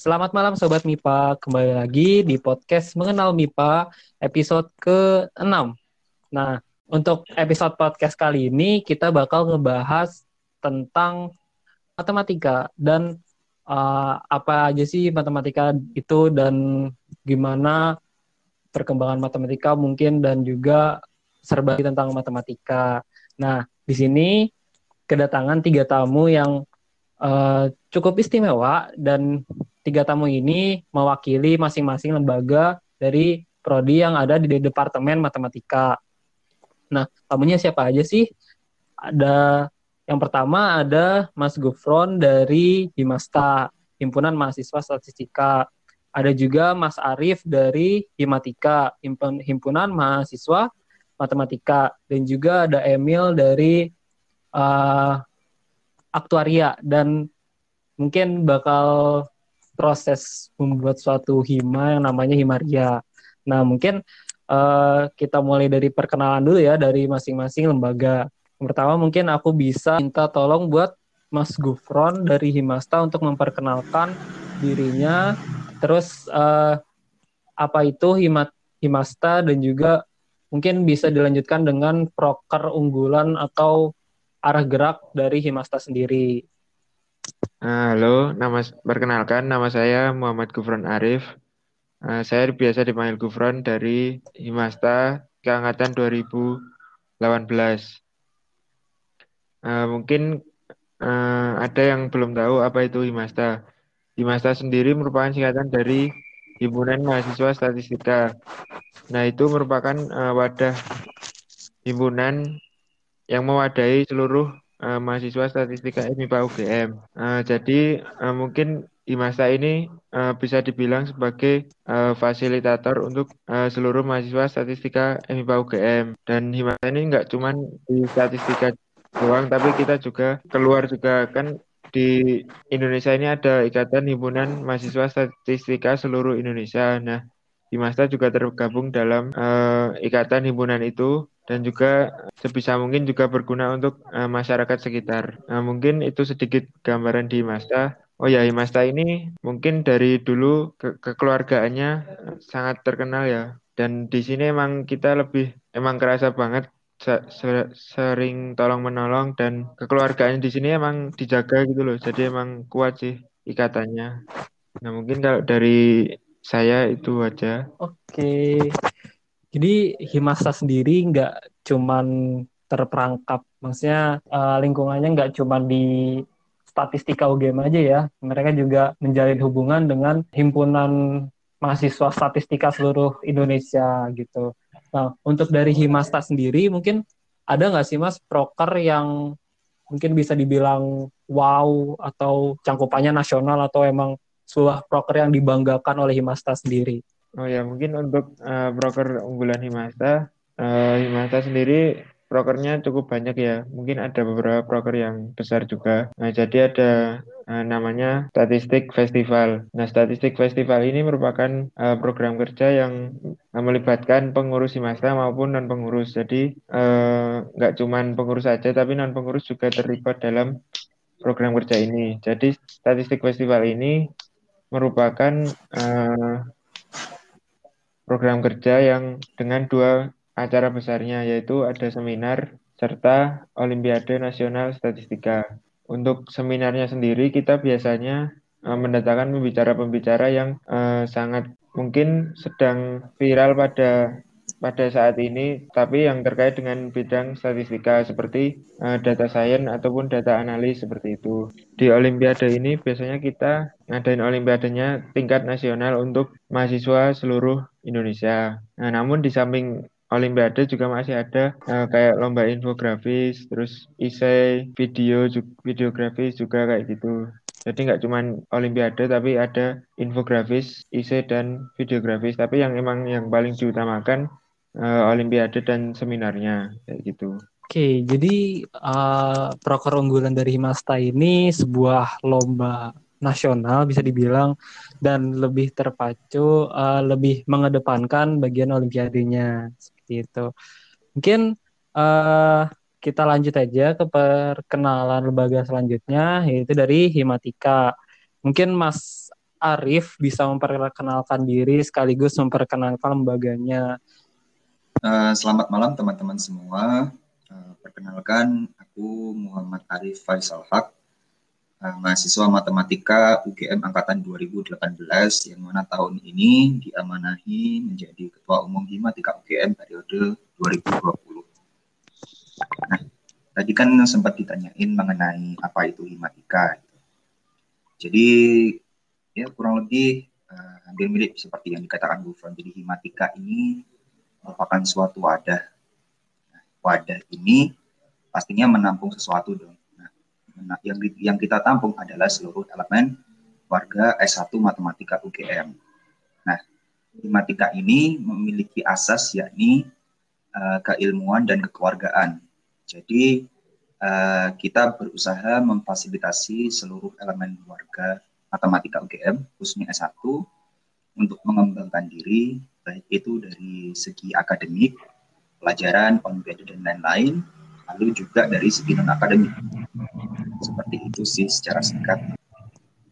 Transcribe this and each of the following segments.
Selamat malam Sobat MIPA, kembali lagi di podcast Mengenal MIPA episode ke-6. Nah, untuk episode podcast kali ini kita bakal ngebahas tentang matematika dan uh, apa aja sih matematika itu dan gimana perkembangan matematika mungkin dan juga serba tentang matematika. Nah, di sini kedatangan tiga tamu yang uh, cukup istimewa dan tiga tamu ini mewakili masing-masing lembaga dari prodi yang ada di Departemen Matematika. Nah, tamunya siapa aja sih? Ada yang pertama ada Mas Gufron dari Himasta, Himpunan Mahasiswa Statistika. Ada juga Mas Arif dari Himatika, Himpunan Mahasiswa Matematika. Dan juga ada Emil dari uh, Aktuaria. Dan mungkin bakal proses membuat suatu hima yang namanya himaria. Nah, mungkin uh, kita mulai dari perkenalan dulu ya dari masing-masing lembaga. Yang pertama mungkin aku bisa minta tolong buat Mas Gufron dari Himasta untuk memperkenalkan dirinya, terus uh, apa itu Himat Himasta dan juga mungkin bisa dilanjutkan dengan proker unggulan atau arah gerak dari Himasta sendiri. Halo, nama perkenalkan nama saya Muhammad Gufron Arif. Uh, saya biasa dipanggil Gufron dari Himasta keangkatan 2018. Uh, mungkin uh, ada yang belum tahu apa itu Himasta. Himasta sendiri merupakan singkatan dari Himpunan Mahasiswa Statistika. Nah, itu merupakan wadah himpunan yang mewadahi seluruh uh, mahasiswa statistika MIPA UGM. Uh, jadi uh, mungkin IMASTA ini uh, bisa dibilang sebagai uh, fasilitator untuk uh, seluruh mahasiswa statistika MIPA UGM. Dan IMASTA ini nggak cuma di statistika doang, tapi kita juga keluar juga kan di Indonesia ini ada Ikatan Himpunan Mahasiswa Statistika seluruh Indonesia. Nah, IMASTA juga tergabung dalam uh, ikatan himpunan itu dan juga sebisa mungkin juga berguna untuk uh, masyarakat sekitar. Nah, mungkin itu sedikit gambaran di Masta. Oh ya, Masta ini mungkin dari dulu ke kekeluargaannya sangat terkenal ya. Dan di sini emang kita lebih emang kerasa banget sering tolong menolong dan kekeluargaan di sini emang dijaga gitu loh. Jadi emang kuat sih ikatannya. Nah, mungkin kalau dari saya itu aja. Oke. Jadi Himasta sendiri nggak cuman terperangkap, maksudnya uh, lingkungannya nggak cuman di statistika UGM aja ya, mereka juga menjalin hubungan dengan himpunan mahasiswa statistika seluruh Indonesia gitu. Nah, untuk dari Himasta sendiri mungkin ada nggak sih mas proker yang mungkin bisa dibilang wow atau cangkupannya nasional atau emang sebuah proker yang dibanggakan oleh Himasta sendiri? Oh ya, mungkin untuk uh, broker unggulan Himasta, uh, Himasta sendiri brokernya cukup banyak ya. Mungkin ada beberapa broker yang besar juga. Nah, jadi ada uh, namanya Statistik Festival. Nah, Statistik Festival ini merupakan uh, program kerja yang melibatkan pengurus Himasta maupun non pengurus. Jadi nggak uh, cuma pengurus saja, tapi non pengurus juga terlibat dalam program kerja ini. Jadi Statistik Festival ini merupakan uh, program kerja yang dengan dua acara besarnya yaitu ada seminar serta Olimpiade Nasional Statistika. Untuk seminarnya sendiri kita biasanya uh, mendatangkan pembicara-pembicara yang uh, sangat mungkin sedang viral pada pada saat ini, tapi yang terkait dengan bidang statistika seperti uh, data science ataupun data analis seperti itu. Di Olimpiade ini biasanya kita ngadain Olimpiadenya tingkat nasional untuk mahasiswa seluruh Indonesia. Nah, namun di samping Olimpiade juga masih ada uh, kayak lomba infografis, terus isai, video, videografis juga kayak gitu. Jadi nggak cuma Olimpiade tapi ada infografis, isai dan videografis. Tapi yang emang yang paling diutamakan uh, Olimpiade dan seminarnya kayak gitu. Oke, jadi uh, proker unggulan dari Himasta ini sebuah lomba nasional bisa dibilang dan lebih terpacu, uh, lebih mengedepankan bagian Olimpiadenya seperti itu. Mungkin uh, kita lanjut aja ke perkenalan lembaga selanjutnya yaitu dari Himatika. Mungkin Mas Arif bisa memperkenalkan diri sekaligus memperkenalkan lembaganya. Uh, selamat malam teman-teman semua. Uh, perkenalkan, aku Muhammad Arif Faisal Haq, uh, mahasiswa matematika UGM angkatan 2018 yang mana tahun ini diamanahi menjadi ketua umum Himatika UGM periode 2020. Nah, tadi kan sempat ditanyain mengenai apa itu Himatika. Jadi ya kurang lebih uh, hampir mirip seperti yang dikatakan Bu. Jadi Himatika ini merupakan suatu wadah. Nah, wadah ini pastinya menampung sesuatu dong Nah, yang yang kita tampung adalah seluruh elemen warga S1 Matematika UGM. Nah, matematika ini memiliki asas yakni uh, keilmuan dan kekeluargaan. Jadi uh, kita berusaha memfasilitasi seluruh elemen warga matematika UGM khususnya S1 untuk mengembangkan diri baik itu dari segi akademik, pelajaran, olimpiade dan lain-lain, lalu juga dari segi non akademik. Seperti itu sih secara singkat.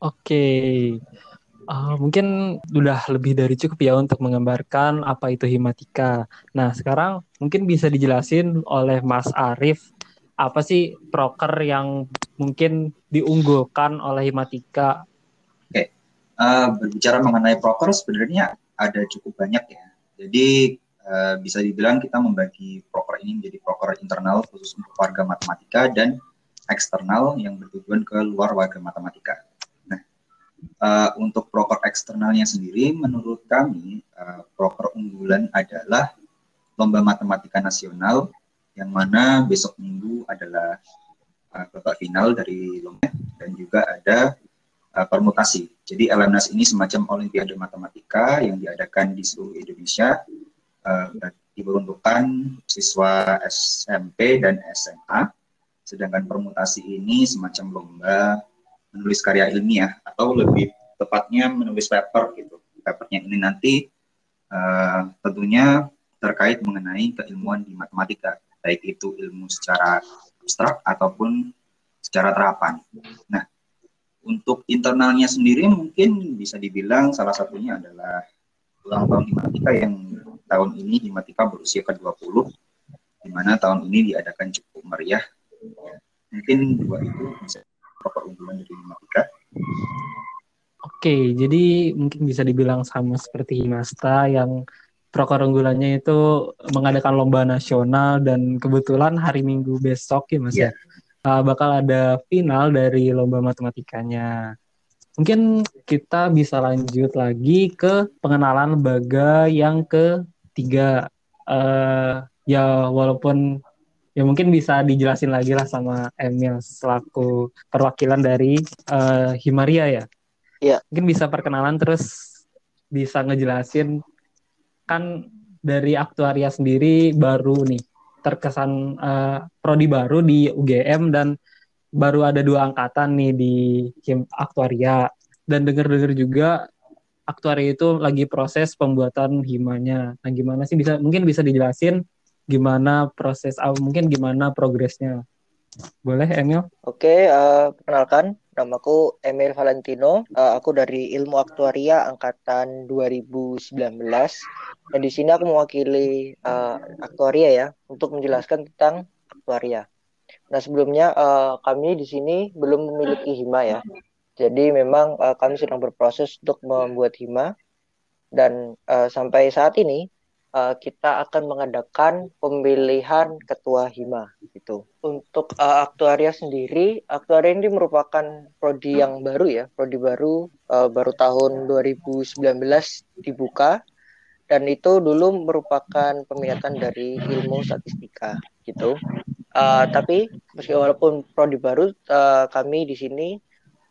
Oke. Uh, mungkin sudah lebih dari cukup ya untuk menggambarkan apa itu himatika. Nah, sekarang mungkin bisa dijelasin oleh Mas Arief apa sih proker yang mungkin diunggulkan oleh himatika? Oke, uh, berbicara mengenai proker sebenarnya ada cukup banyak ya. Jadi uh, bisa dibilang kita membagi proker ini menjadi proker internal khusus untuk warga matematika dan eksternal yang bertujuan ke luar warga matematika. Nah, uh, untuk proker eksternalnya sendiri, menurut kami uh, proker unggulan adalah lomba matematika nasional yang mana besok minggu adalah uh, babak final dari lomba dan juga ada uh, permutasi. Jadi LMNAS ini semacam Olimpiade Matematika yang diadakan di seluruh Indonesia uh, diperuntukkan siswa SMP dan SMA Sedangkan permutasi ini semacam lomba menulis karya ilmiah atau lebih tepatnya menulis paper gitu. Papernya ini nanti uh, tentunya terkait mengenai keilmuan di matematika, baik itu ilmu secara abstrak ataupun secara terapan. Nah, untuk internalnya sendiri mungkin bisa dibilang salah satunya adalah ulang tahun Himatika yang tahun ini Himatika berusia ke-20, di mana tahun ini diadakan cukup meriah mungkin dua itu bisa proper unggulan dari Himapika. Oke, jadi mungkin bisa dibilang sama seperti Himasta yang proker unggulannya itu mengadakan lomba nasional dan kebetulan hari Minggu besok ya Mas yeah. ya uh, bakal ada final dari lomba matematikanya. Mungkin kita bisa lanjut lagi ke pengenalan lembaga yang ketiga. Uh, ya walaupun ya mungkin bisa dijelasin lagi lah sama Emil selaku perwakilan dari uh, Himaria ya. Iya. Mungkin bisa perkenalan terus bisa ngejelasin kan dari aktuaria sendiri baru nih terkesan uh, prodi baru di UGM dan baru ada dua angkatan nih di Him aktuaria dan dengar-dengar juga aktuaria itu lagi proses pembuatan himanya. Nah, gimana sih bisa mungkin bisa dijelasin gimana proses mungkin gimana progresnya boleh Emil? Oke uh, perkenalkan namaku Emil Valentino. Uh, aku dari ilmu aktuaria angkatan 2019 dan di sini aku mewakili uh, aktuaria ya untuk menjelaskan tentang aktuaria. Nah sebelumnya uh, kami di sini belum memiliki hima ya. Jadi memang uh, kami sedang berproses untuk membuat hima. Dan uh, sampai saat ini uh, kita akan mengadakan pemilihan ketua hima gitu. Untuk uh, aktuaria sendiri, aktuaria ini merupakan prodi yang baru ya, prodi baru uh, baru tahun 2019 dibuka dan itu dulu merupakan peminatan dari ilmu statistika gitu. Uh, tapi meski walaupun prodi baru, uh, kami di sini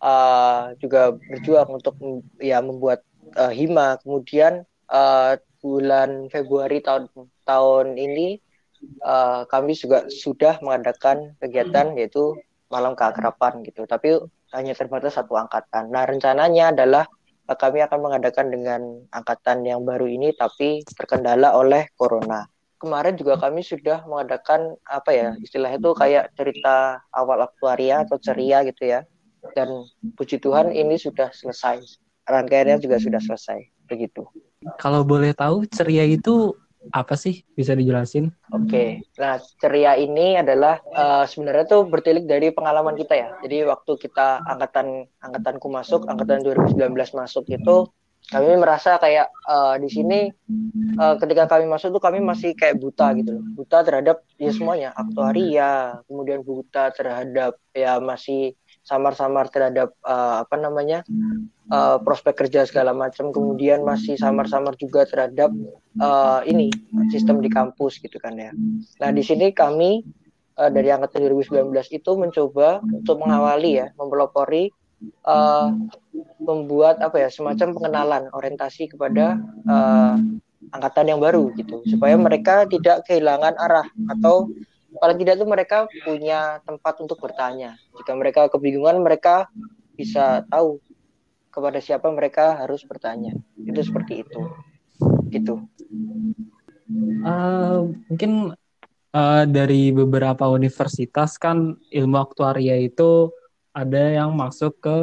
uh, juga berjuang untuk ya membuat uh, hima. Kemudian uh, bulan Februari tahun tahun ini uh, kami juga sudah mengadakan kegiatan yaitu malam keakraban gitu. Tapi hanya terbatas satu angkatan. Nah rencananya adalah uh, kami akan mengadakan dengan angkatan yang baru ini tapi terkendala oleh corona. Kemarin juga kami sudah mengadakan apa ya istilah itu kayak cerita awal aktuaria atau ceria gitu ya. Dan puji Tuhan ini sudah selesai rangkaiannya juga sudah selesai begitu. Kalau boleh tahu ceria itu apa sih? Bisa dijelasin? Oke, okay. nah ceria ini adalah uh, sebenarnya tuh bertilik dari pengalaman kita ya. Jadi waktu kita angkatan angkatanku masuk, angkatan 2019 masuk itu kami merasa kayak uh, di sini uh, ketika kami masuk tuh kami masih kayak buta gitu loh buta terhadap ya semuanya aktuaria kemudian buta terhadap ya masih samar-samar terhadap uh, apa namanya uh, prospek kerja segala macam. Kemudian masih samar-samar juga terhadap uh, ini sistem di kampus gitu kan ya. Nah di sini kami uh, dari angkatan 2019 itu mencoba untuk mengawali ya mempelopori uh, membuat apa ya semacam pengenalan orientasi kepada uh, angkatan yang baru gitu. Supaya mereka tidak kehilangan arah atau paling tidak itu mereka punya tempat untuk bertanya jika mereka kebingungan mereka bisa tahu kepada siapa mereka harus bertanya. Itu seperti itu. Gitu. Uh, mungkin uh, dari beberapa universitas kan ilmu aktuaria itu ada yang masuk ke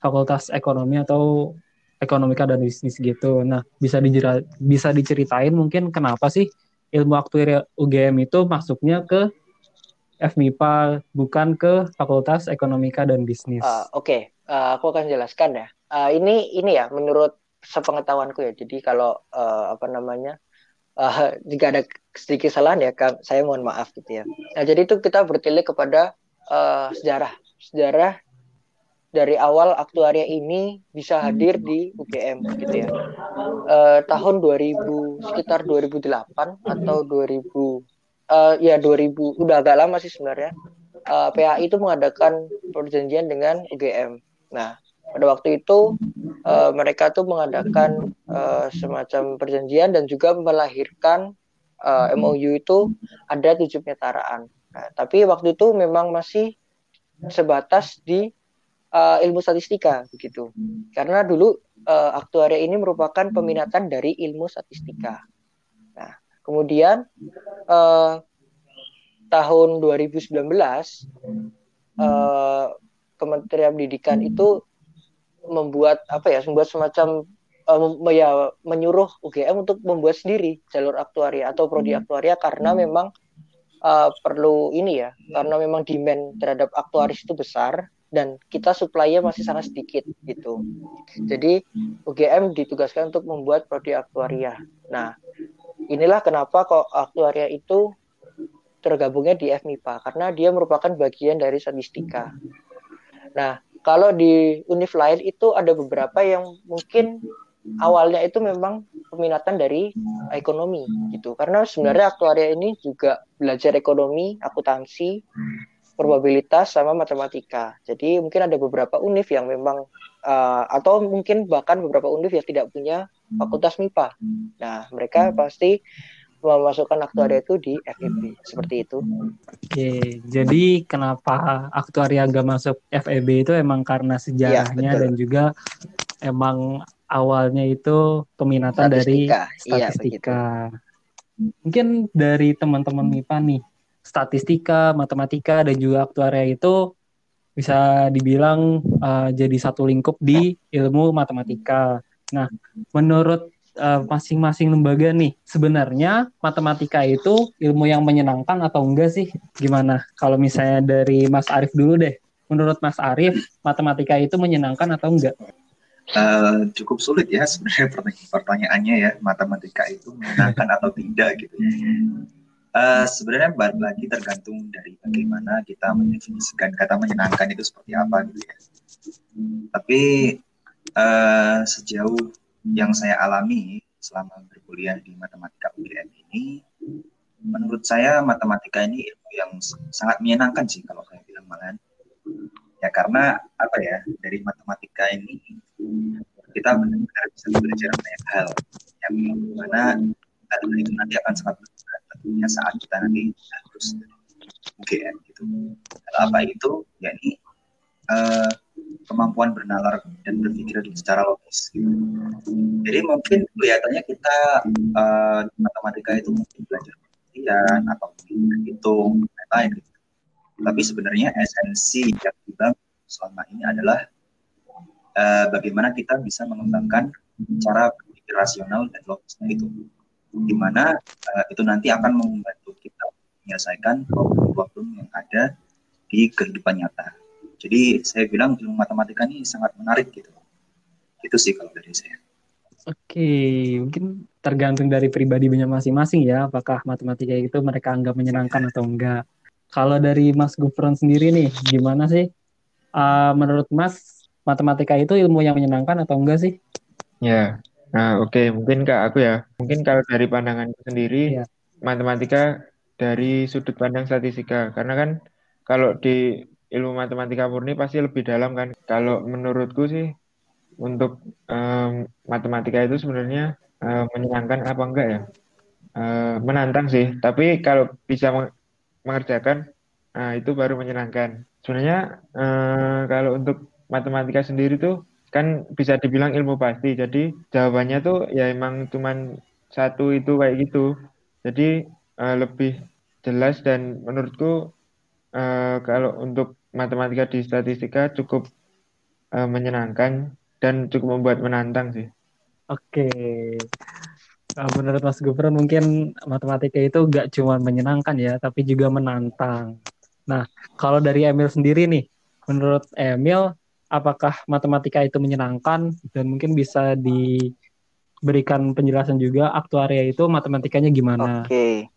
fakultas ekonomi atau ekonomika dan bisnis gitu. Nah, bisa dijera, bisa diceritain mungkin kenapa sih ilmu aktuaria UGM itu masuknya ke FMIPA bukan ke Fakultas Ekonomika dan Bisnis. Uh, Oke, okay. uh, aku akan jelaskan ya. Uh, ini ini ya menurut sepengetahuanku ya. Jadi kalau uh, apa namanya uh, jika ada sedikit kesalahan ya, saya mohon maaf gitu ya. Nah jadi itu kita bertilik kepada uh, sejarah, sejarah dari awal aktuaria ini bisa hadir di UGM gitu ya. Uh, tahun 2000 sekitar 2008 atau 2000 uh, ya 2000 udah agak lama sih sebenarnya uh, eh, PAI itu mengadakan perjanjian dengan UGM. Nah pada waktu itu uh, mereka tuh mengadakan uh, semacam perjanjian dan juga melahirkan uh, MOU itu ada tujuh penyetaraan. Nah, tapi waktu itu memang masih sebatas di uh, ilmu statistika begitu. Karena dulu uh, aktuaria ini merupakan peminatan dari ilmu statistika. Nah, Kemudian eh, tahun 2019 eh, Kementerian Pendidikan itu membuat apa ya membuat semacam uh, ya menyuruh UGM untuk membuat sendiri jalur aktuaria atau prodi hmm. aktuaria karena memang uh, perlu ini ya karena memang demand terhadap aktuaris itu besar dan kita supply-nya masih sangat sedikit gitu. Jadi UGM ditugaskan untuk membuat prodi aktuaria. Nah, inilah kenapa kok aktuaria itu tergabungnya di FMIPA karena dia merupakan bagian dari statistika. Nah, kalau di univ lain itu ada beberapa yang mungkin awalnya itu memang peminatan dari ekonomi gitu. Karena sebenarnya aktuaria ini juga belajar ekonomi, akuntansi, probabilitas sama matematika. Jadi mungkin ada beberapa univ yang memang uh, atau mungkin bahkan beberapa univ yang tidak punya fakultas MIPA. Nah, mereka pasti memasukkan aktuaria itu di FEB seperti itu. Oke, jadi kenapa aktuaria nggak masuk FEB itu emang karena sejarahnya ya, dan juga emang awalnya itu peminatan statistika. dari statistika. Ya, Mungkin dari teman-teman MIPA nih, statistika, matematika dan juga aktuaria itu bisa dibilang uh, jadi satu lingkup di ilmu matematika. Nah, menurut masing eh, masing-masing lembaga nih, sebenarnya matematika itu ilmu yang menyenangkan atau enggak sih? Gimana? Kalau misalnya dari Mas Arief dulu deh. Menurut Mas Arief, matematika itu menyenangkan atau enggak? Uh, cukup sulit ya sebenarnya pertanyaannya ya matematika itu menyenangkan atau tidak gitu. Uh, sebenarnya balik lagi tergantung dari bagaimana kita mendefinisikan kata menyenangkan itu seperti apa gitu ya. Tapi uh, sejauh yang saya alami selama berkuliah di matematika UGM ini, menurut saya matematika ini ilmu yang sangat menyenangkan sih kalau saya bilang malahan. Ya karena apa ya dari matematika ini kita benar-benar bisa belajar banyak hal yang mana hal itu nanti akan sangat tentunya saat kita nanti harus UGM gitu. Apa itu? Ya ini uh, kemampuan bernalar dan berpikir secara logis. Gitu. Jadi mungkin kelihatannya kita uh, matematika itu mungkin belajar pengertian atau mungkin hitung lain-lain. Gitu. Tapi sebenarnya esensi yang kita selama ini adalah uh, bagaimana kita bisa mengembangkan cara berpikir rasional dan logisnya itu, di mana uh, itu nanti akan membantu kita menyelesaikan problem-problem yang ada di kehidupan nyata. Jadi saya bilang ilmu matematika ini sangat menarik gitu. Itu sih kalau dari saya. Oke, mungkin tergantung dari pribadi masing-masing ya, apakah matematika itu mereka anggap menyenangkan atau enggak. Kalau dari Mas Gufron sendiri nih, gimana sih? Uh, menurut Mas, matematika itu ilmu yang menyenangkan atau enggak sih? Ya, nah oke, okay. mungkin kak aku ya. Mungkin kalau dari pandangan sendiri, ya. matematika dari sudut pandang statistika, karena kan kalau di ilmu matematika murni pasti lebih dalam kan. Kalau menurutku sih untuk um, matematika itu sebenarnya uh, menyenangkan apa enggak ya? Uh, menantang sih, tapi kalau bisa mengerjakan, nah itu baru menyenangkan. Sebenarnya uh, kalau untuk matematika sendiri tuh kan bisa dibilang ilmu pasti. Jadi jawabannya tuh ya emang cuman satu itu kayak gitu. Jadi uh, lebih jelas dan menurutku uh, kalau untuk matematika di statistika cukup uh, menyenangkan dan cukup membuat menantang sih. Oke. Nah, menurut Mas Gufron mungkin matematika itu gak cuma menyenangkan ya, tapi juga menantang. Nah, kalau dari Emil sendiri nih, menurut Emil, apakah matematika itu menyenangkan dan mungkin bisa diberikan penjelasan juga aktuaria itu matematikanya gimana? Oke,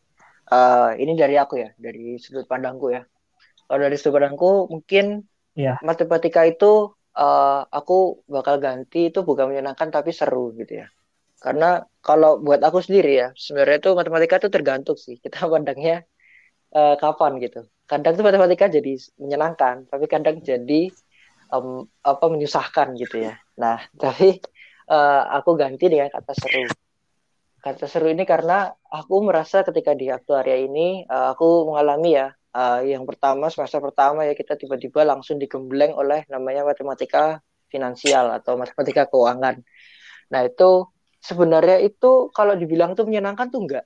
uh, ini dari aku ya, dari sudut pandangku ya. Kalau dari sudut pandangku mungkin ya. matematika itu uh, aku bakal ganti itu bukan menyenangkan tapi seru gitu ya. Karena kalau buat aku sendiri ya, sebenarnya itu matematika itu tergantung sih. Kita pandangnya uh, kapan gitu. Kadang tuh matematika jadi menyenangkan, tapi kadang jadi um, apa menyusahkan gitu ya. Nah, tapi uh, aku ganti dengan kata seru. Kata seru ini karena aku merasa ketika di aktuaria ini uh, aku mengalami ya uh, yang pertama semester pertama ya kita tiba-tiba langsung digembleng oleh namanya matematika finansial atau matematika keuangan. Nah itu sebenarnya itu kalau dibilang tuh menyenangkan tuh enggak.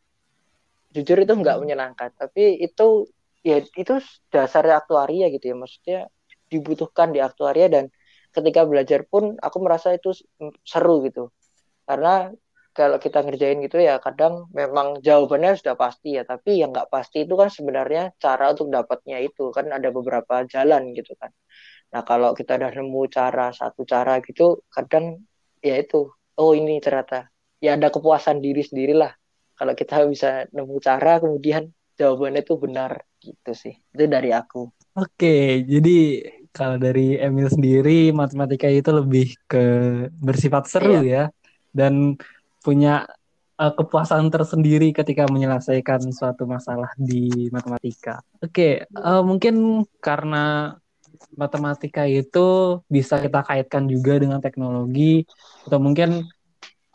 Jujur itu enggak menyenangkan, tapi itu ya itu dasarnya aktuaria gitu ya maksudnya dibutuhkan di aktuaria dan ketika belajar pun aku merasa itu seru gitu. Karena kalau kita ngerjain gitu ya kadang memang jawabannya sudah pasti ya tapi yang nggak pasti itu kan sebenarnya cara untuk dapatnya itu kan ada beberapa jalan gitu kan. Nah kalau kita udah nemu cara satu cara gitu kadang ya itu oh ini ternyata ya ada kepuasan diri sendirilah. Kalau kita bisa nemu cara kemudian jawabannya itu benar gitu sih. Itu dari aku oke jadi kalau dari Emil sendiri matematika itu lebih ke bersifat seru iya. ya dan punya uh, kepuasan tersendiri ketika menyelesaikan suatu masalah di matematika. Oke, uh, mungkin karena matematika itu bisa kita kaitkan juga dengan teknologi atau mungkin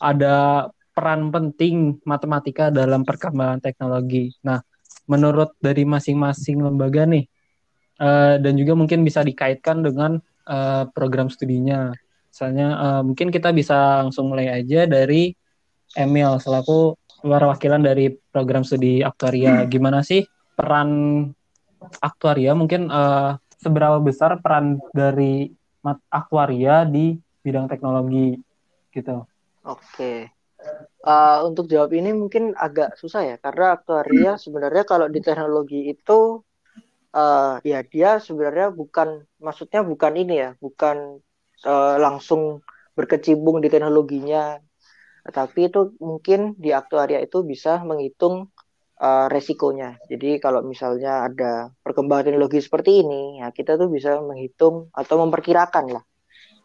ada peran penting matematika dalam perkembangan teknologi. Nah, menurut dari masing-masing lembaga nih, uh, dan juga mungkin bisa dikaitkan dengan uh, program studinya. Misalnya, uh, mungkin kita bisa langsung mulai aja dari Emil selaku perwakilan dari program studi aktuaria. Hmm. Gimana sih peran aktuaria? Mungkin uh, seberapa besar peran dari aktuaria di bidang teknologi gitu? Oke. Uh, untuk jawab ini mungkin agak susah ya karena aktuaria sebenarnya kalau di teknologi itu uh, ya dia sebenarnya bukan maksudnya bukan ini ya bukan uh, langsung berkecimpung di teknologinya tapi itu mungkin di aktuaria itu bisa menghitung uh, resikonya. Jadi kalau misalnya ada perkembangan teknologi seperti ini, ya kita tuh bisa menghitung atau memperkirakan lah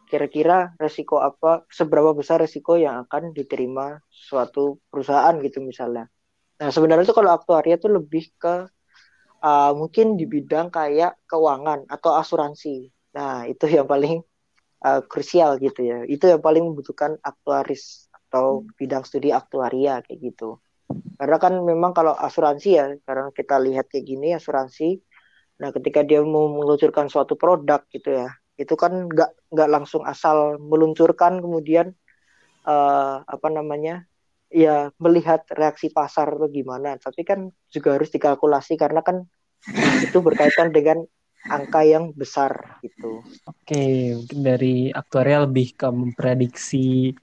kira-kira resiko apa, seberapa besar resiko yang akan diterima suatu perusahaan gitu misalnya. Nah sebenarnya itu kalau aktuaria itu lebih ke uh, mungkin di bidang kayak keuangan atau asuransi. Nah itu yang paling uh, krusial gitu ya. Itu yang paling membutuhkan aktuaris atau bidang studi aktuaria kayak gitu. Karena kan memang kalau asuransi ya, karena kita lihat kayak gini asuransi, nah ketika dia mau meluncurkan suatu produk gitu ya, itu kan nggak nggak langsung asal meluncurkan kemudian uh, apa namanya ya melihat reaksi pasar atau gimana, tapi kan juga harus dikalkulasi karena kan itu berkaitan dengan angka yang besar gitu. Oke, mungkin dari aktuarial lebih ke memprediksi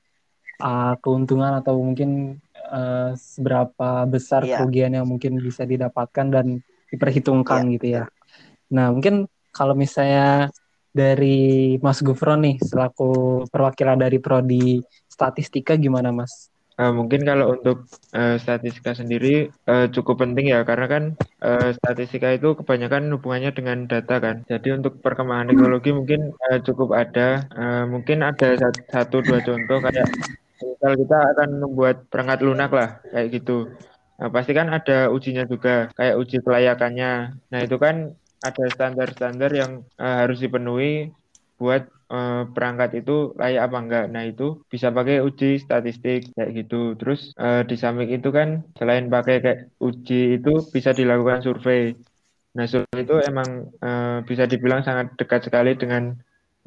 uh, keuntungan atau mungkin uh, seberapa besar Iya. kerugian yang mungkin bisa didapatkan dan diperhitungkan Iya, gitu ya. Nah, mungkin kalau misalnya dari Mas Gufron nih selaku perwakilan dari prodi statistika gimana Mas? Eh, mungkin kalau untuk eh, statistika sendiri eh, cukup penting ya karena kan eh, statistika itu kebanyakan hubungannya dengan data kan. Jadi untuk perkembangan teknologi mungkin eh, cukup ada eh, mungkin ada sat- satu dua contoh kayak misal kita akan membuat perangkat lunak lah kayak gitu. Nah, pasti kan ada ujinya juga kayak uji kelayakannya. Nah, itu kan ada standar-standar yang eh, harus dipenuhi buat eh, perangkat itu layak apa enggak. Nah, itu bisa pakai uji statistik kayak gitu. Terus eh, di samping itu kan selain pakai kayak uji itu bisa dilakukan survei. Nah, survei itu emang eh, bisa dibilang sangat dekat sekali dengan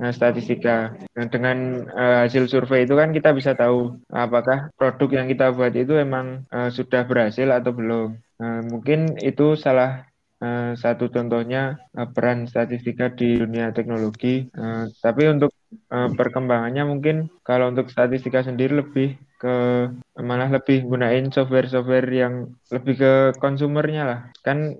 eh, statistika. Nah, dengan eh, hasil survei itu kan kita bisa tahu apakah produk yang kita buat itu emang eh, sudah berhasil atau belum. Nah, mungkin itu salah satu contohnya eh, peran statistika di dunia teknologi. Eh, tapi untuk eh, perkembangannya mungkin kalau untuk statistika sendiri lebih ke malah lebih gunain software-software yang lebih ke konsumernya lah. Kan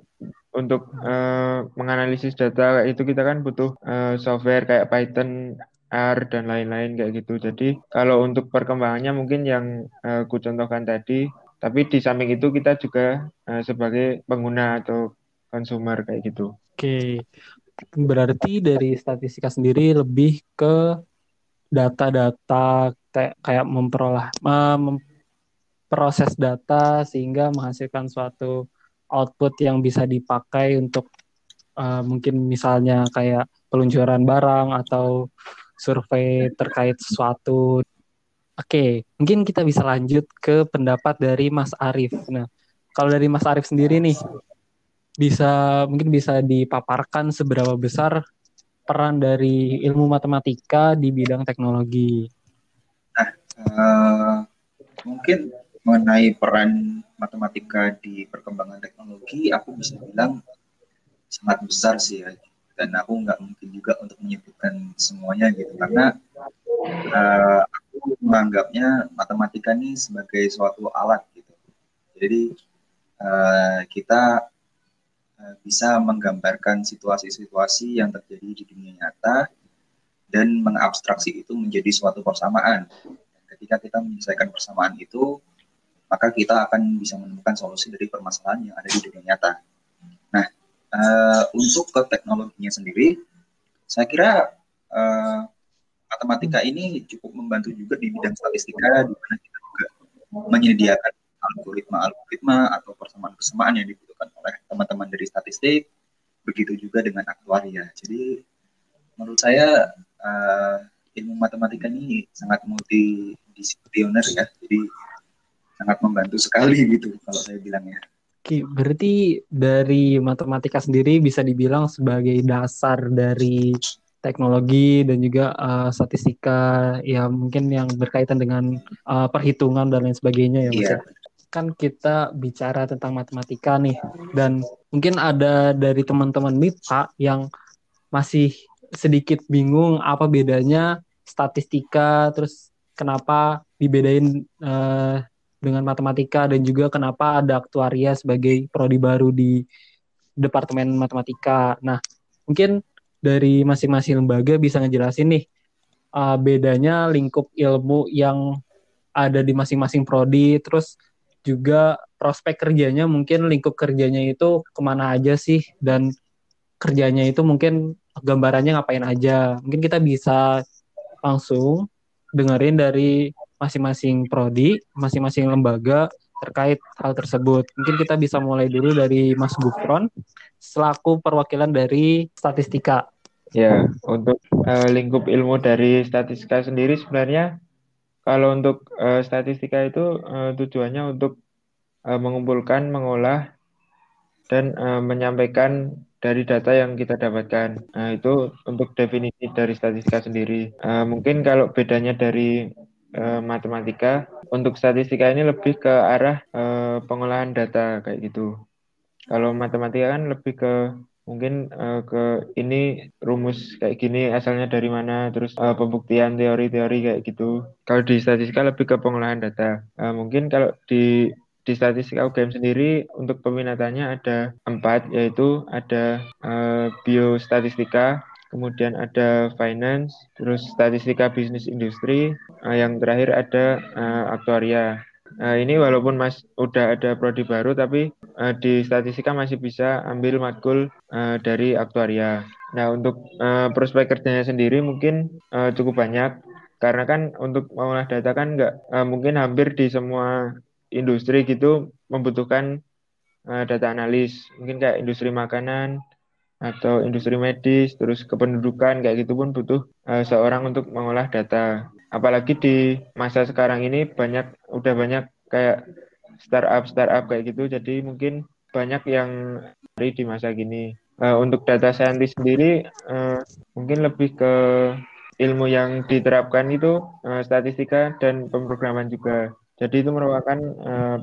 untuk eh, menganalisis data itu kita kan butuh eh, software kayak Python, R dan lain-lain kayak gitu. Jadi kalau untuk perkembangannya mungkin yang eh, ku contohkan tadi, tapi di samping itu kita juga eh, sebagai pengguna atau konsumer kayak gitu. Oke, berarti dari statistika sendiri lebih ke data-data kayak memperoleh eh, memproses data sehingga menghasilkan suatu output yang bisa dipakai untuk eh, mungkin misalnya kayak peluncuran barang atau survei terkait sesuatu. Oke, mungkin kita bisa lanjut ke pendapat dari Mas Arief. Nah, kalau dari Mas Arief sendiri nih, bisa mungkin bisa dipaparkan seberapa besar peran dari ilmu matematika di bidang teknologi. Eh, mungkin mengenai peran matematika di perkembangan teknologi, aku bisa bilang sangat besar sih ya. Dan aku nggak mungkin juga untuk menyebutkan semuanya gitu, karena eh, aku menganggapnya matematika ini sebagai suatu alat gitu. Jadi eh, kita bisa menggambarkan situasi-situasi yang terjadi di dunia nyata dan mengabstraksi itu menjadi suatu persamaan. Dan ketika kita menyelesaikan persamaan itu, maka kita akan bisa menemukan solusi dari permasalahan yang ada di dunia nyata. Nah, eh, untuk ke teknologinya sendiri, saya kira eh, matematika ini cukup membantu juga di bidang statistika, di mana kita juga menyediakan algoritma-algoritma atau persamaan-persamaan yang dibutuhkan oleh teman-teman dari statistik, begitu juga dengan aktuaria. Jadi, menurut saya eh, ilmu matematika ini sangat multidisipliner ya, jadi sangat membantu sekali gitu kalau saya bilangnya. Oke, berarti dari matematika sendiri bisa dibilang sebagai dasar dari teknologi dan juga uh, statistika ya mungkin yang berkaitan dengan uh, perhitungan dan lain sebagainya ya Mas. Iya. ya. Kan kita bicara tentang matematika nih dan mungkin ada dari teman-teman MIPA yang masih sedikit bingung apa bedanya statistika terus kenapa dibedain uh, dengan matematika dan juga kenapa ada aktuaria sebagai prodi baru di Departemen Matematika. Nah, mungkin dari masing-masing lembaga bisa ngejelasin nih uh, bedanya lingkup ilmu yang ada di masing-masing prodi, terus juga prospek kerjanya mungkin lingkup kerjanya itu ke mana aja sih dan kerjanya itu mungkin gambarannya ngapain aja. Mungkin kita bisa langsung dengerin dari masing-masing prodi, masing-masing lembaga terkait hal tersebut. Mungkin kita bisa mulai dulu dari Mas Gufron selaku perwakilan dari statistika. Ya, untuk uh, lingkup ilmu dari statistika sendiri sebenarnya kalau untuk uh, statistika itu uh, tujuannya untuk uh, mengumpulkan, mengolah, dan uh, menyampaikan dari data yang kita dapatkan. Nah, itu untuk definisi dari statistika sendiri. Uh, mungkin kalau bedanya dari uh, matematika, untuk statistika ini lebih ke arah uh, pengolahan data kayak gitu. Kalau matematika kan lebih ke mungkin uh, ke ini rumus kayak gini asalnya dari mana terus uh, pembuktian teori-teori kayak gitu. Kalau di statistika lebih ke pengolahan data. Uh, mungkin kalau di di statistika UGM sendiri untuk peminatannya ada empat yaitu ada uh, biostatistika kemudian ada finance terus statistika bisnis industri uh, yang terakhir ada uh, aktuaria Nah, ini walaupun Mas udah ada prodi baru, tapi uh, di statistika masih bisa ambil matkul uh, dari aktuaria. Nah, untuk uh, prospek kerjanya sendiri mungkin uh, cukup banyak, karena kan untuk mengolah data kan nggak uh, mungkin hampir di semua industri gitu membutuhkan uh, data analis. Mungkin kayak industri makanan atau industri medis, terus kependudukan kayak gitu pun butuh uh, seorang untuk mengolah data apalagi di masa sekarang ini banyak udah banyak kayak startup startup kayak gitu. Jadi mungkin banyak yang dari di masa gini. Uh, untuk data scientist sendiri uh, mungkin lebih ke ilmu yang diterapkan itu uh, statistika dan pemrograman juga. Jadi itu merupakan uh,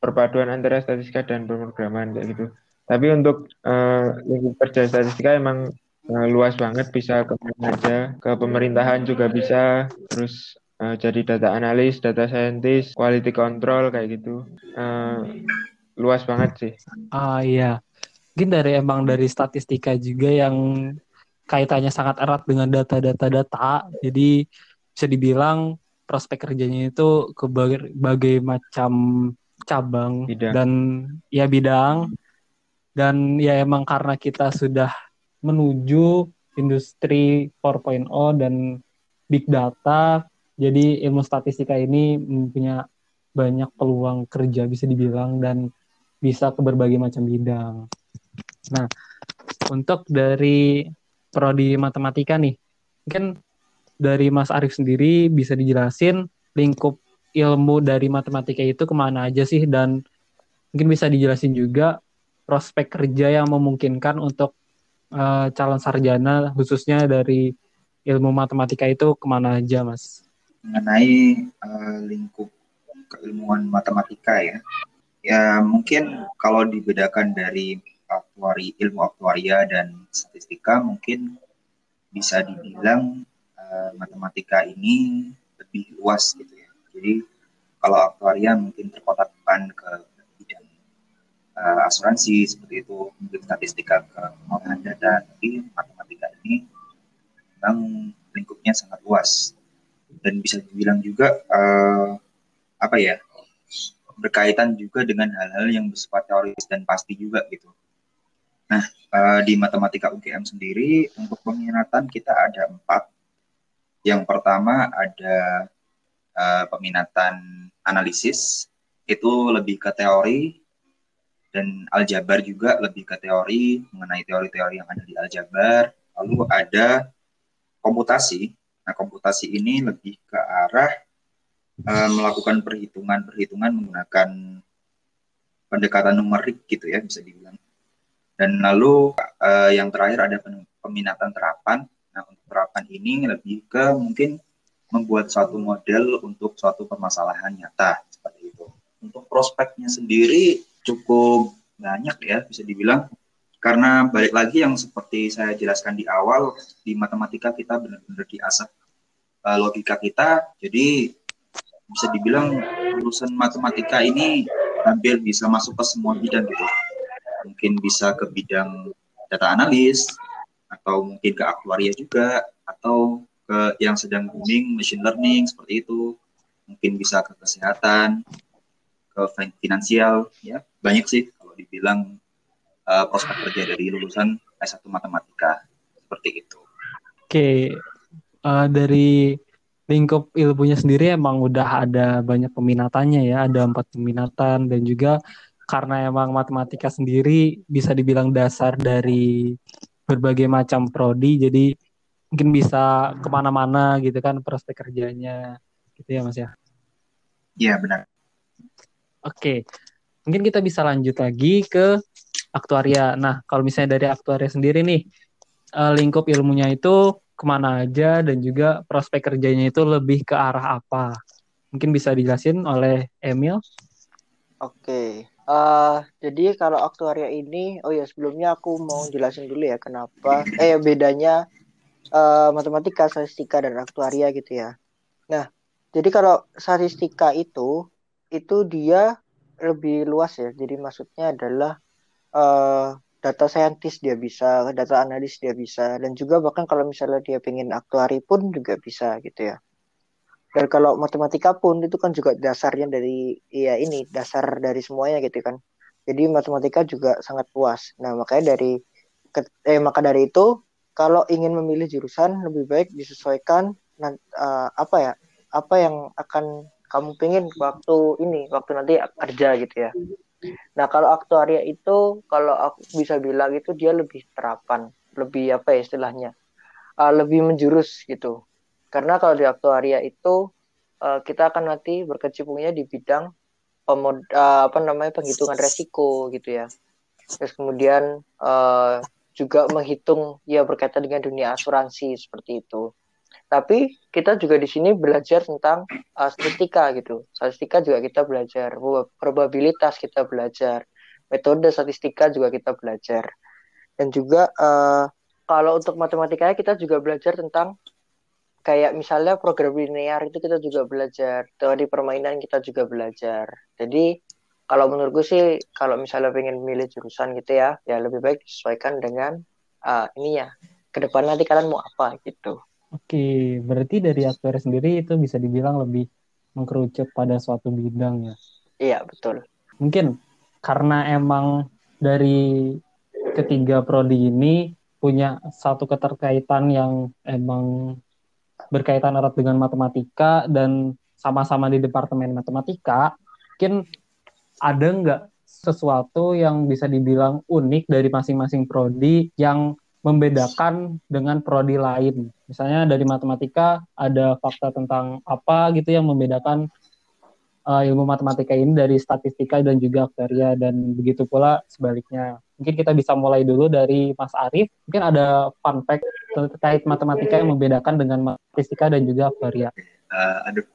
perpaduan antara statistika dan pemrograman kayak gitu. Tapi untuk uh, lingkup kerja statistika emang uh, luas banget bisa ke aja ke pemerintahan juga bisa. Terus uh, jadi data analis data scientist quality control kayak gitu. Uh, luas banget sih. Ah iya. Mungkin dari emang dari statistika juga yang kaitannya sangat erat dengan data-data data. Jadi bisa dibilang prospek kerjanya itu ke berbagai macam cabang bidang. dan ya bidang. Dan ya emang karena kita sudah menuju industri 4.0 dan big data. Jadi ilmu statistika ini punya banyak peluang kerja bisa dibilang dan bisa ke berbagai macam bidang. Nah, untuk dari prodi matematika nih, mungkin dari Mas Arief sendiri bisa dijelasin lingkup ilmu dari matematika itu ke mana aja sih dan mungkin bisa dijelasin juga prospek kerja yang memungkinkan untuk uh, calon sarjana khususnya dari ilmu matematika itu ke mana aja mas? Mengenai uh, lingkup keilmuan matematika ya, ya mungkin kalau dibedakan dari aktuari ilmu aktuaria dan statistika mungkin bisa dibilang uh, matematika ini lebih luas gitu ya. Jadi kalau aktuaria mungkin terkotakkan ke uh, asuransi seperti itu mungkin statistika ke pengolahan data tapi matematika ini memang lingkupnya sangat luas dan bisa dibilang juga uh, apa ya berkaitan juga dengan hal-hal yang bersifat teoris dan pasti juga gitu. Nah uh, di matematika UGM sendiri untuk peminatan kita ada empat. Yang pertama ada uh, peminatan analisis itu lebih ke teori dan aljabar juga lebih ke teori mengenai teori-teori yang ada di aljabar. Lalu ada komputasi. Nah, komputasi ini lebih ke arah uh, melakukan perhitungan-perhitungan menggunakan pendekatan numerik gitu ya bisa dibilang. Dan lalu uh, yang terakhir ada peminatan terapan. Nah, untuk terapan ini lebih ke mungkin membuat suatu model untuk suatu permasalahan nyata seperti itu. Untuk prospeknya sendiri cukup banyak ya bisa dibilang. Karena balik lagi yang seperti saya jelaskan di awal di matematika kita benar-benar diasah uh, logika kita. Jadi bisa dibilang lulusan matematika ini hampir bisa masuk ke semua bidang gitu. Mungkin bisa ke bidang data analis atau mungkin ke aktuaria juga atau ke yang sedang booming machine learning seperti itu. Mungkin bisa ke kesehatan ke finansial ya banyak sih kalau dibilang uh, prospek kerja dari lulusan S1 matematika seperti itu. Oke, uh, dari lingkup ilmunya sendiri emang udah ada banyak peminatannya ya, ada empat peminatan dan juga karena emang matematika sendiri bisa dibilang dasar dari berbagai macam prodi, jadi mungkin bisa ke mana-mana gitu kan prospek kerjanya, gitu ya mas ya? Iya benar. Oke, mungkin kita bisa lanjut lagi ke aktuaria. Nah, kalau misalnya dari aktuaria sendiri nih, uh, lingkup ilmunya itu ke mana aja dan juga prospek kerjanya itu lebih ke arah apa? Mungkin bisa dijelasin oleh Emil? Oke, Uh, jadi kalau aktuaria ini, oh ya sebelumnya aku mau jelasin dulu ya kenapa, eh bedanya uh, matematika, statistika dan aktuaria gitu ya. Nah, jadi kalau statistika itu, itu dia lebih luas ya. Jadi maksudnya adalah uh, data saintis dia bisa, data analis dia bisa, dan juga bahkan kalau misalnya dia pengen aktuari pun juga bisa gitu ya. Dan kalau matematika pun itu kan juga dasarnya dari ya ini dasar dari semuanya gitu kan. Jadi matematika juga sangat luas. Nah, makanya dari eh maka dari itu kalau ingin memilih jurusan lebih baik disesuaikan uh, apa ya? Apa yang akan kamu pengen waktu ini, waktu nanti kerja gitu ya. Nah, kalau aktuaria itu kalau aku bisa bilang itu dia lebih terapan, lebih apa ya istilahnya? Uh, lebih menjurus gitu karena kalau di aktuaria itu uh, kita akan nanti berkecimpungnya di bidang pemod uh, apa namanya penghitungan resiko gitu ya. Terus kemudian uh, juga menghitung ya berkaitan dengan dunia asuransi seperti itu. Tapi kita juga di sini belajar tentang uh, statistika gitu. Statistika juga kita belajar, probabilitas kita belajar, metode statistika juga kita belajar. Dan juga uh, kalau untuk matematikanya kita juga belajar tentang kayak misalnya program linear itu kita juga belajar. Teori permainan kita juga belajar. Jadi kalau menurut gue sih kalau misalnya pengen milih jurusan gitu ya ya lebih baik disesuaikan dengan uh, ini ya ke depan nanti kalian mau apa gitu oke berarti dari aktuari sendiri itu bisa dibilang lebih mengkerucut pada suatu bidang ya? Iya betul. Mungkin karena emang dari ketiga prodi ini punya satu keterkaitan yang emang berkaitan erat dengan matematika dan sama-sama di departemen matematika, mungkin ada nggak sesuatu yang bisa dibilang unik dari masing-masing prodi yang membedakan dengan prodi lain. Misalnya dari matematika ada fakta tentang apa gitu yang membedakan uh, ilmu matematika ini dari statistika dan juga aktuaria dan begitu pula sebaliknya. Mungkin kita bisa mulai dulu dari Mas Arief. Mungkin ada fun fact terkait matematika yang membedakan dengan statistika dan juga aktuaria. Uh, aduh,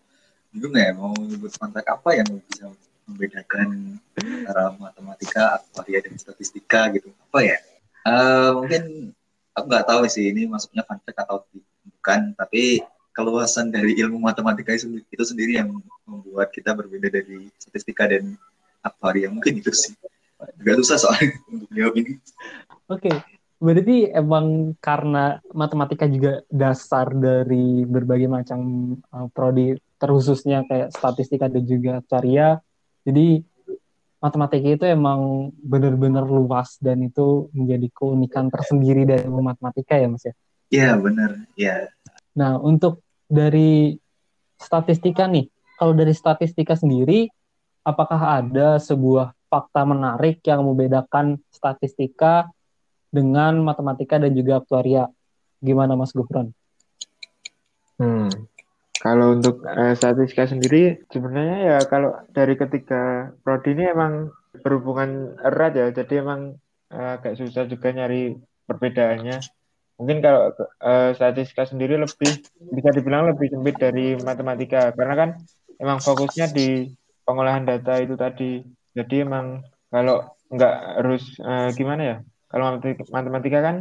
bingung ya mau nyebut fun fact apa yang bisa membedakan antara matematika, aktuaria, dan statistika gitu. Apa ya? Uh, mungkin aku nggak tahu sih ini masuknya fun fact atau bukan, tapi keluasan dari ilmu matematika itu sendiri yang membuat kita berbeda dari statistika dan aktuaria. Mungkin itu sih agak susah soalnya untuk jawab ini. Oke, okay. berarti emang karena matematika juga dasar dari berbagai macam uh, prodi terkhususnya kayak statistika dan juga karya. Jadi matematika itu emang benar-benar luas dan itu menjadi keunikan tersendiri dari matematika ya Mas ya? Iya benar, iya. Nah untuk dari statistika nih, kalau dari statistika sendiri, apakah ada sebuah fakta menarik yang membedakan statistika dengan matematika dan juga aktuaria. Gimana Mas Gufron? Hmm. Kalau untuk uh, statistika sendiri sebenarnya ya kalau dari ketiga prodi ini emang berhubungan erat ya, jadi emang uh, agak susah juga nyari perbedaannya. Mungkin kalau uh, statistika sendiri lebih bisa dibilang lebih sempit dari matematika. Karena kan emang fokusnya di pengolahan data itu tadi. Jadi emang kalau nggak harus uh, gimana ya? Kalau matematika kan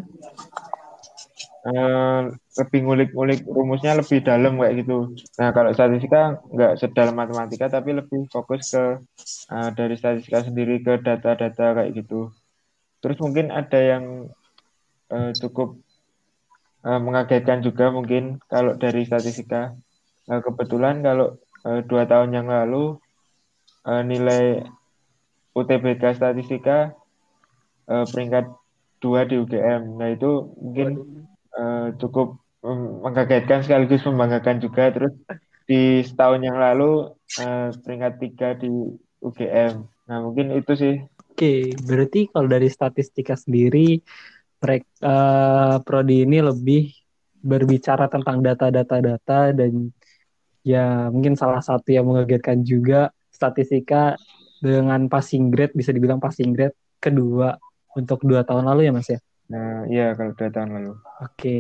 uh, lebih ngulik-ngulik rumusnya lebih dalam kayak gitu. Nah kalau statistika nggak sedalam matematika tapi lebih fokus ke uh, dari statistika sendiri ke data-data kayak gitu. Terus mungkin ada yang uh, cukup uh, mengagetkan juga mungkin kalau dari statistika. Uh, kebetulan kalau uh, dua tahun yang lalu uh, nilai UTBK Statistika uh, peringkat dua di UGM. Nah itu mungkin uh, cukup mengkagetkan sekaligus membanggakan juga. Terus di setahun yang lalu uh, peringkat tiga di UGM. Nah mungkin itu sih. Oke, berarti kalau dari statistika sendiri, mereka uh, prodi ini lebih berbicara tentang data-data data dan ya mungkin salah satu yang mengagetkan juga statistika dengan passing grade bisa dibilang passing grade kedua untuk dua tahun lalu ya mas ya nah iya kalau dua tahun lalu oke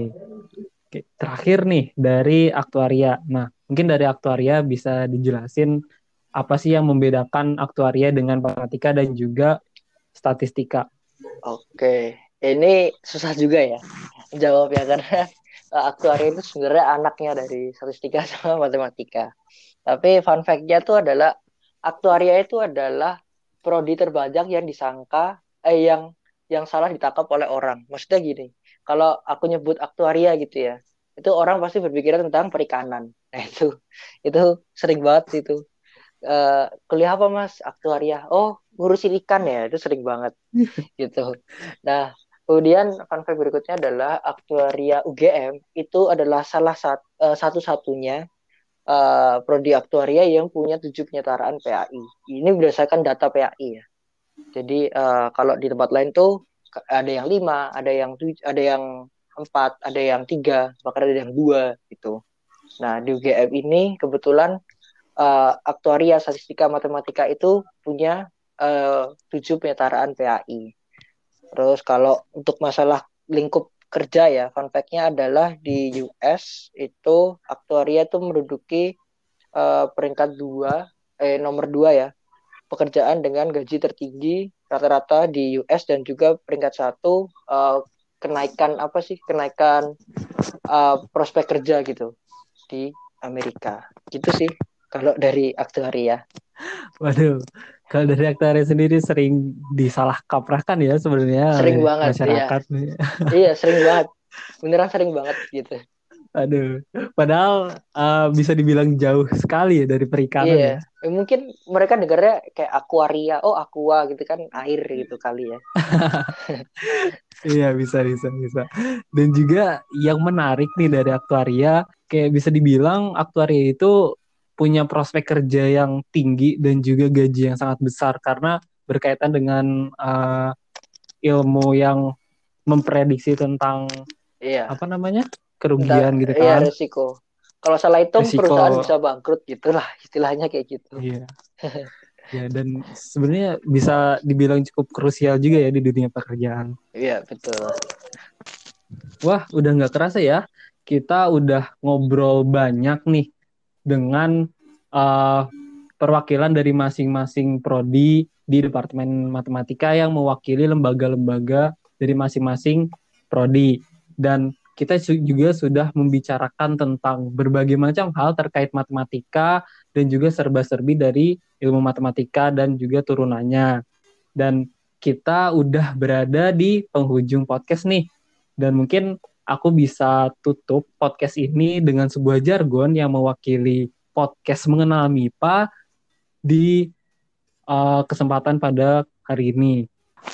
oke terakhir nih dari aktuaria nah mungkin dari aktuaria bisa dijelasin apa sih yang membedakan aktuaria dengan matematika dan juga statistika? Oke, ini susah juga ya jawabnya karena uh, aktuaria itu sebenarnya anaknya dari statistika sama matematika. Tapi fun fact-nya itu adalah aktuaria itu adalah prodi terbanyak yang disangka eh yang yang salah ditangkap oleh orang. Maksudnya gini, kalau aku nyebut aktuaria gitu ya, itu orang pasti berpikiran tentang perikanan. Nah itu itu sering banget itu. Uh, kuliah apa mas? Aktuaria. Oh ngurusin ikan ya, itu sering banget gitu. Nah kemudian fun fact berikutnya adalah aktuaria UGM itu adalah salah sat, uh, satu-satunya uh, prodi aktuaria yang punya tujuh penyetaraan PAI. Ini berdasarkan data PAI ya. Jadi uh, kalau di tempat lain tuh ada yang lima, ada yang tuj ada yang empat, ada yang tiga, bahkan ada yang dua gitu. Nah di UGM ini kebetulan uh, aktuaria, statistika, matematika itu punya uh, tujuh penyetaraan PAI. Terus kalau untuk masalah lingkup kerja ya, fun adalah di US itu aktuaria itu menduduki uh, peringkat dua, eh nomor dua ya, pekerjaan dengan gaji tertinggi rata-rata di US dan juga peringkat satu uh, kenaikan apa sih kenaikan uh, prospek kerja gitu di Amerika gitu sih kalau dari aktuaria. Waduh, kalau dari aktuaria sendiri sering disalah kaprahkan ya sebenarnya sering banget iya. masyarakat. Iya. iya sering banget, beneran sering banget gitu. Aduh, padahal uh, bisa dibilang jauh sekali ya dari perikanan iya. ya. Mungkin mereka dengarnya kayak akuaria, oh aqua gitu kan air gitu kali ya. iya bisa bisa bisa. Dan juga yang menarik nih dari aktuaria, kayak bisa dibilang aktuaria itu punya prospek kerja yang tinggi dan juga gaji yang sangat besar karena berkaitan dengan uh, ilmu yang memprediksi tentang iya. apa namanya kerugian gitu iya, kan. Iya, resiko. Kalau salah itu resiko. perusahaan bisa bangkrut gitulah istilahnya kayak gitu. Iya. ya dan sebenarnya bisa dibilang cukup krusial juga ya di dunia pekerjaan. Iya, betul. Wah, udah nggak kerasa ya. Kita udah ngobrol banyak nih dengan uh, perwakilan dari masing-masing prodi di Departemen Matematika yang mewakili lembaga-lembaga dari masing-masing prodi. Dan kita juga sudah membicarakan tentang berbagai macam hal terkait matematika dan juga serba-serbi dari ilmu matematika dan juga turunannya. Dan kita udah berada di penghujung podcast nih. Dan mungkin aku bisa tutup podcast ini dengan sebuah jargon yang mewakili podcast mengenal MIPA di uh, kesempatan pada hari ini.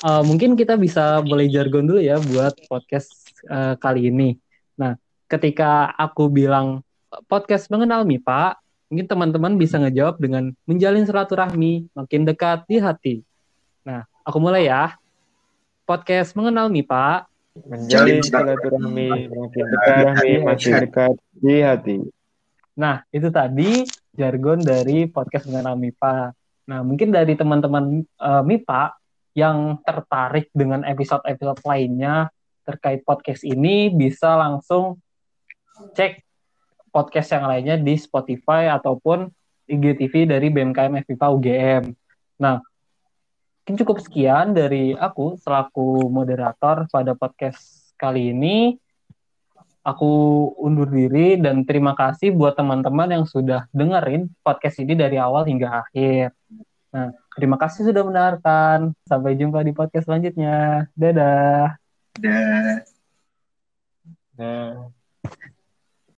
Uh, mungkin kita bisa boleh jargon dulu ya buat podcast uh, kali ini. Nah, ketika aku bilang podcast mengenal MIPA, mungkin teman-teman bisa ngejawab dengan menjalin silaturahmi makin dekat di hati. Nah, aku mulai ya. Podcast mengenal MIPA menjalin silaturahmi makin dekat makin dekat di hati. Nah, itu tadi jargon dari podcast mengenal MIPA. Nah, mungkin dari teman-teman uh, MIPA yang tertarik dengan episode-episode lainnya terkait podcast ini bisa langsung cek podcast yang lainnya di Spotify ataupun IGTV dari BMKM FIPA UGM. Nah, mungkin cukup sekian dari aku selaku moderator pada podcast kali ini. Aku undur diri dan terima kasih buat teman-teman yang sudah dengerin podcast ini dari awal hingga akhir. Nah, terima kasih sudah mendengarkan. Sampai jumpa di podcast selanjutnya. Dadah. Dah. Dah.